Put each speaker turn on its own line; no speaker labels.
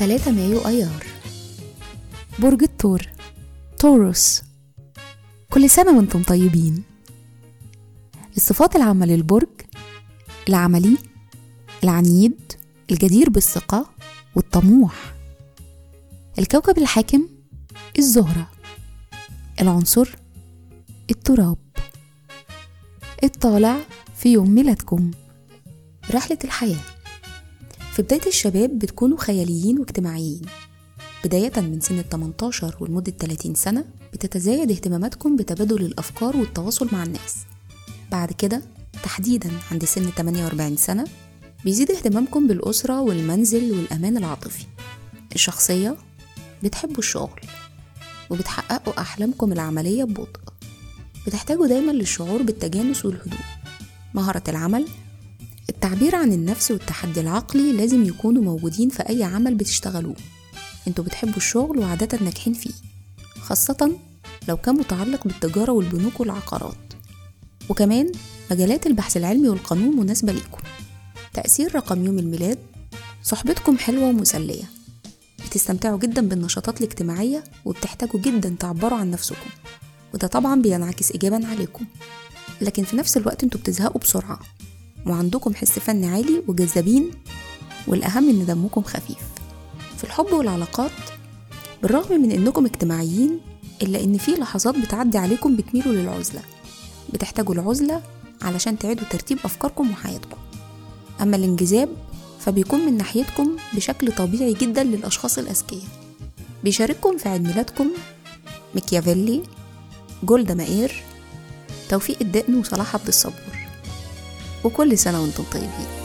3 مايو أيار. برج الثور توروس كل سنة وأنتم طيبين. الصفات العامة للبرج العملي العنيد الجدير بالثقة والطموح. الكوكب الحاكم الزهرة. العنصر التراب. الطالع في يوم ميلادكم رحلة الحياة. في بداية الشباب بتكونوا خياليين واجتماعيين. بداية من سن ال 18 ولمدة 30 سنة بتتزايد اهتماماتكم بتبادل الأفكار والتواصل مع الناس. بعد كده تحديدا عند سن 48 سنة بيزيد اهتمامكم بالأسرة والمنزل والأمان العاطفي. الشخصية بتحبوا الشغل وبتحققوا أحلامكم العملية ببطء. بتحتاجوا دايما للشعور بالتجانس والهدوء. مهارة العمل التعبير عن النفس والتحدي العقلي لازم يكونوا موجودين في أي عمل بتشتغلوه. أنتوا بتحبوا الشغل وعادة ناجحين فيه خاصة لو كان متعلق بالتجارة والبنوك والعقارات. وكمان مجالات البحث العلمي والقانون مناسبة ليكم. تأثير رقم يوم الميلاد صحبتكم حلوة ومسلية. بتستمتعوا جدا بالنشاطات الاجتماعية وبتحتاجوا جدا تعبروا عن نفسكم. وده طبعا بينعكس إيجابا عليكم. لكن في نفس الوقت أنتوا بتزهقوا بسرعة. وعندكم حس فني عالي وجذابين والأهم إن دمكم خفيف. في الحب والعلاقات بالرغم من إنكم اجتماعيين إلا إن في لحظات بتعدي عليكم بتميلوا للعزلة. بتحتاجوا العزلة علشان تعيدوا ترتيب أفكاركم وحياتكم. أما الانجذاب فبيكون من ناحيتكم بشكل طبيعي جدا للأشخاص الأذكياء. بيشارككم في عيد ميلادكم ميكيافيلي جولدا مائير توفيق الدقن وصلاح عبد الصبور. وكل سنة وأنتم طيبين.